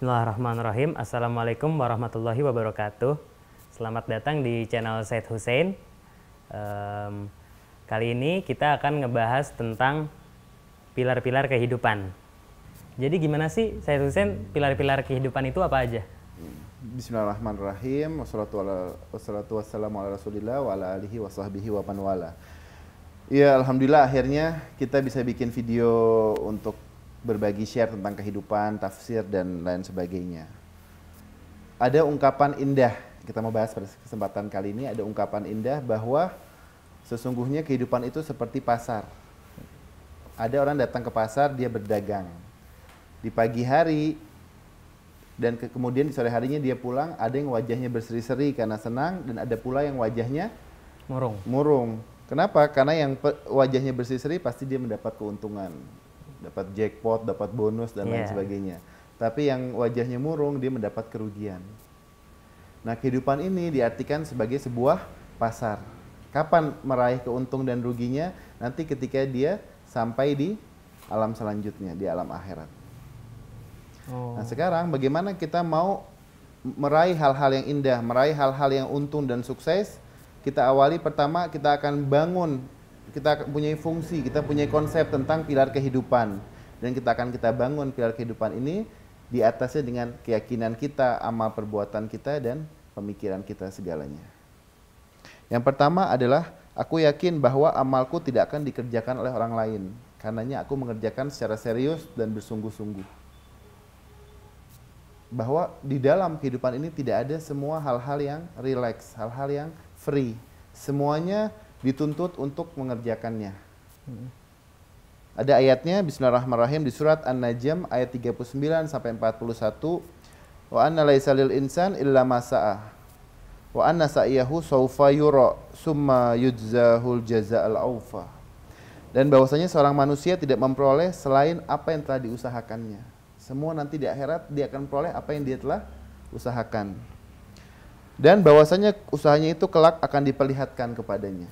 Bismillahirrahmanirrahim. Assalamualaikum warahmatullahi wabarakatuh. Selamat datang di channel Said Hussein. Um, kali ini kita akan ngebahas tentang pilar-pilar kehidupan. Jadi gimana sih Said Hussein pilar-pilar kehidupan itu apa aja? Bismillahirrahmanirrahim. Wassalatu wassalamu ala rasulillah wa ala alihi wa sahbihi wa panwala. Ya Alhamdulillah akhirnya kita bisa bikin video untuk berbagi share tentang kehidupan, tafsir dan lain sebagainya. Ada ungkapan indah, kita mau bahas pada kesempatan kali ini ada ungkapan indah bahwa sesungguhnya kehidupan itu seperti pasar. Ada orang datang ke pasar, dia berdagang. Di pagi hari dan ke, kemudian di sore harinya dia pulang, ada yang wajahnya berseri-seri karena senang dan ada pula yang wajahnya murung. Murung. Kenapa? Karena yang wajahnya berseri-seri pasti dia mendapat keuntungan dapat jackpot, dapat bonus dan yeah. lain iya. sebagainya. Tapi yang wajahnya murung dia mendapat kerugian. Nah, kehidupan ini diartikan sebagai sebuah pasar. Kapan meraih keuntung dan ruginya? Nanti ketika dia sampai di alam selanjutnya, di alam akhirat. Oh. Nah, sekarang bagaimana kita mau meraih hal-hal yang indah, meraih hal-hal yang untung dan sukses? Kita awali pertama kita akan bangun kita punya fungsi, kita punya konsep tentang pilar kehidupan dan kita akan kita bangun pilar kehidupan ini di atasnya dengan keyakinan kita, amal perbuatan kita dan pemikiran kita segalanya. Yang pertama adalah aku yakin bahwa amalku tidak akan dikerjakan oleh orang lain. Karenanya aku mengerjakan secara serius dan bersungguh-sungguh. Bahwa di dalam kehidupan ini tidak ada semua hal-hal yang relax, hal-hal yang free. Semuanya dituntut untuk mengerjakannya. Hmm. Ada ayatnya Bismillahirrahmanirrahim di surat An-Najm ayat 39 sampai 41. Wa anna laisa lil insan illa ma Wa anna sa'iyahu sawfa yura summa yujzahul jazaa'al aufa. Dan bahwasanya seorang manusia tidak memperoleh selain apa yang telah diusahakannya. Semua nanti di akhirat dia akan memperoleh apa yang dia telah usahakan. Dan bahwasanya usahanya itu kelak akan diperlihatkan kepadanya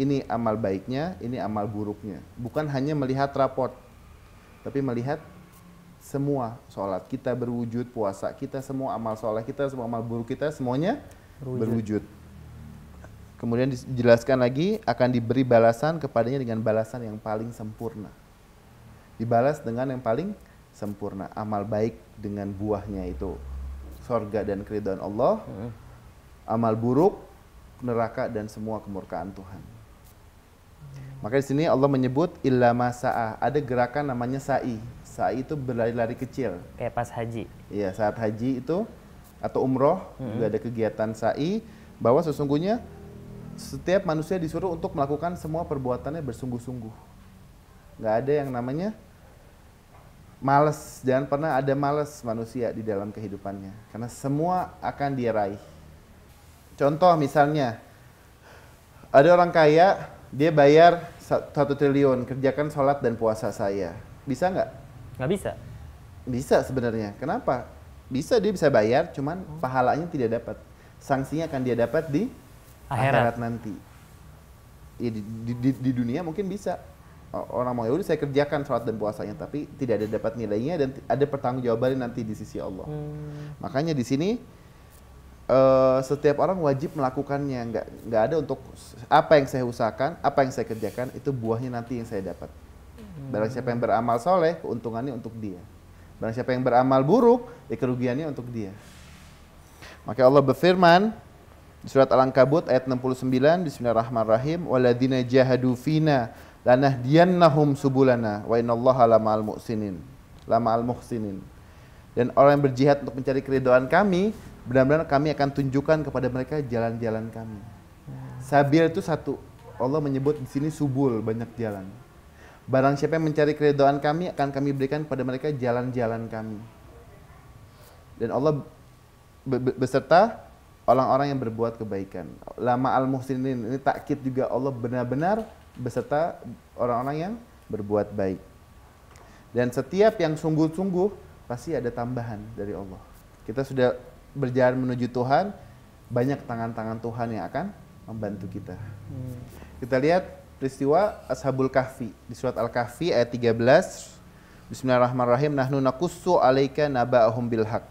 ini amal baiknya, ini amal buruknya. Bukan hanya melihat raport, tapi melihat semua sholat kita berwujud, puasa kita, semua amal sholat kita, semua amal buruk kita, semuanya berwujud. berwujud. Kemudian dijelaskan lagi akan diberi balasan kepadanya dengan balasan yang paling sempurna. Dibalas dengan yang paling sempurna. Amal baik dengan buahnya itu sorga dan keridhaan Allah. Hmm. Amal buruk neraka dan semua kemurkaan Tuhan. Maka di sini Allah menyebut illa masa'a. Ada gerakan namanya sa'i. Sa'i itu berlari-lari kecil. Kayak pas haji. Iya, saat haji itu atau umroh hmm. juga ada kegiatan sa'i bahwa sesungguhnya setiap manusia disuruh untuk melakukan semua perbuatannya bersungguh-sungguh. Gak ada yang namanya males. Jangan pernah ada males manusia di dalam kehidupannya. Karena semua akan dia raih. Contoh misalnya, ada orang kaya dia bayar satu triliun. Kerjakan sholat dan puasa saya. Bisa nggak? Nggak bisa. Bisa sebenarnya. Kenapa? Bisa dia bisa bayar cuman oh. pahalanya tidak dapat. Sanksinya akan dia dapat di akhirat, akhirat nanti. Ya, di, di, di, di dunia mungkin bisa. Orang mau ya udah saya kerjakan sholat dan puasanya tapi tidak ada dapat nilainya dan ada pertanggungjawaban nanti di sisi Allah. Hmm. makanya di sini uh, setiap orang wajib melakukannya. Nggak nggak ada untuk apa yang saya usahakan apa yang saya kerjakan itu buahnya nanti yang saya dapat. Hmm. barang siapa yang beramal soleh keuntungannya untuk dia. Barang siapa yang beramal buruk ya kerugiannya untuk dia. Maka Allah berfirman di surat Al-Ankabut ayat 69 Bismillahirrahmanirrahim waladina jahadu fina lanahdiyannahum subulana wa innallaha lama'al muhsinin. Lama'al muhsinin. Dan orang yang berjihad untuk mencari keridhaan kami benar-benar kami akan tunjukkan kepada mereka jalan-jalan kami. Sabil itu satu. Allah menyebut di sini subul, banyak jalan. Barang siapa yang mencari keridhaan kami akan kami berikan kepada mereka jalan-jalan kami. Dan Allah beserta orang-orang yang berbuat kebaikan. Lama al-muhsinin ini takkit juga Allah benar-benar beserta orang-orang yang berbuat baik. Dan setiap yang sungguh-sungguh pasti ada tambahan dari Allah. Kita sudah berjalan menuju Tuhan, banyak tangan-tangan Tuhan yang akan membantu kita. Hmm. Kita lihat peristiwa Ashabul Kahfi di surat Al-Kahfi ayat 13. Bismillahirrahmanirrahim. Nahnu nakussu alaika naba'ahum bil haq.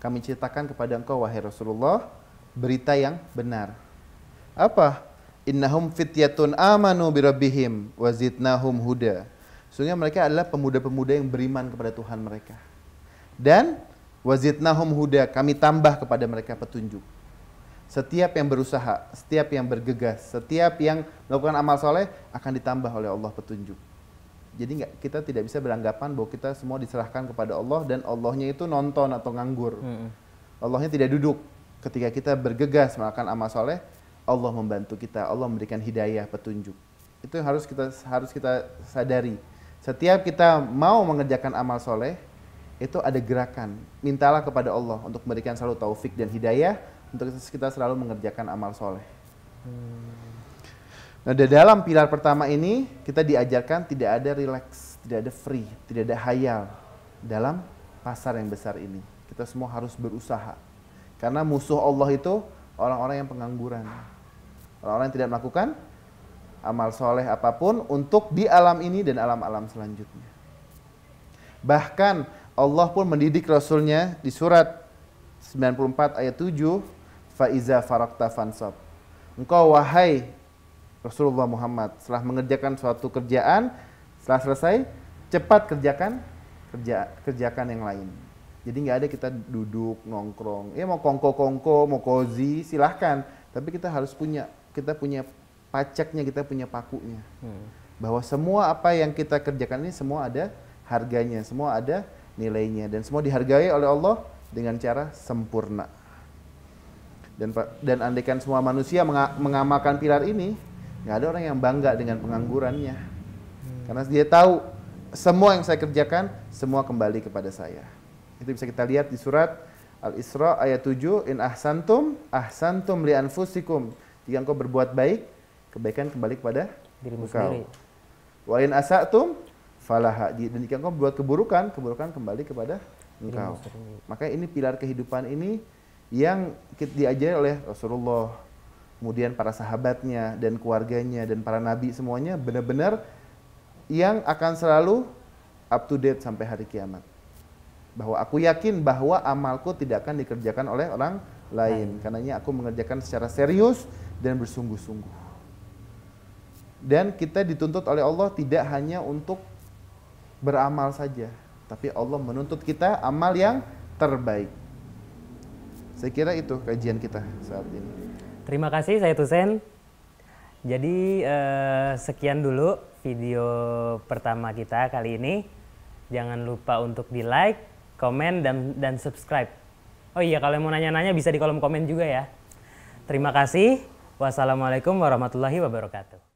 Kami ceritakan kepada engkau wahai Rasulullah berita yang benar. Apa? Innahum fityatun amanu birabbihim wa zidnahum huda. Sesungguhnya mereka adalah pemuda-pemuda yang beriman kepada Tuhan mereka. Dan wazidnahum huda, kami tambah kepada mereka petunjuk. Setiap yang berusaha, setiap yang bergegas, setiap yang melakukan amal soleh akan ditambah oleh Allah petunjuk. Jadi nggak kita tidak bisa beranggapan bahwa kita semua diserahkan kepada Allah dan Allahnya itu nonton atau nganggur. Hmm. Allahnya tidak duduk. Ketika kita bergegas melakukan amal soleh, Allah membantu kita, Allah memberikan hidayah, petunjuk. Itu yang harus kita harus kita sadari. Setiap kita mau mengerjakan amal soleh, itu ada gerakan. Mintalah kepada Allah untuk memberikan selalu taufik dan hidayah untuk kita selalu mengerjakan amal soleh. Hmm. Nah, di dalam pilar pertama ini kita diajarkan tidak ada relax, tidak ada free, tidak ada hayal dalam pasar yang besar ini. Kita semua harus berusaha. Karena musuh Allah itu orang-orang yang pengangguran. Orang-orang yang tidak melakukan amal soleh apa pun untuk di alam ini dan alam-alam selanjutnya. Bahkan Allah pun mendidik Rasulnya di surat 94 ayat 7 faiza farakta fansab. Engkau wahai Rasulullah Muhammad setelah mengerjakan suatu kerjaan, setelah selesai cepat kerjakan kerja kerjakan yang lain. Jadi nggak ada kita duduk nongkrong. Ya mau kongko-kongko, mau kozi, silahkan. Tapi kita harus punya kita punya pajaknya, kita punya pakunya. Hmm. Bahwa semua apa yang kita kerjakan ini semua ada harganya, semua ada nilainya. Dan semua dihargai oleh Allah dengan cara sempurna. Dan dan andaikan semua manusia mengamalkan pilar ini nggak ada orang yang bangga dengan penganggurannya. Hmm. karena dia tahu semua yang saya kerjakan semua kembali kepada saya. Itu bisa kita lihat di surat Al-Isra ayat 7 in ahsantum ahsantum li anfusikum. Jika engkau berbuat baik kebaikan kembali kepada dirimu sendiri. Wa in asatum falaha dan jika engkau berbuat keburukan keburukan kembali kepada engkau maka ini pilar kehidupan ini yang diajari oleh Rasulullah, kemudian para sahabatnya dan keluarganya dan para nabi semuanya benar-benar yang akan selalu up to date sampai hari kiamat. Bahwa aku yakin bahwa amalku tidak akan dikerjakan oleh orang lain. Karenanya aku mengerjakan secara serius dan bersungguh-sungguh. Dan kita dituntut oleh Allah tidak hanya untuk beramal saja, tapi Allah menuntut kita amal yang terbaik. Saya kira itu kajian kita saat ini. Terima kasih saya Tusen. Jadi eh, sekian dulu video pertama kita kali ini. Jangan lupa untuk di like, komen dan dan subscribe. Oh iya kalau mau nanya-nanya bisa di kolom komen juga ya. Terima kasih. Wassalamualaikum warahmatullahi wabarakatuh.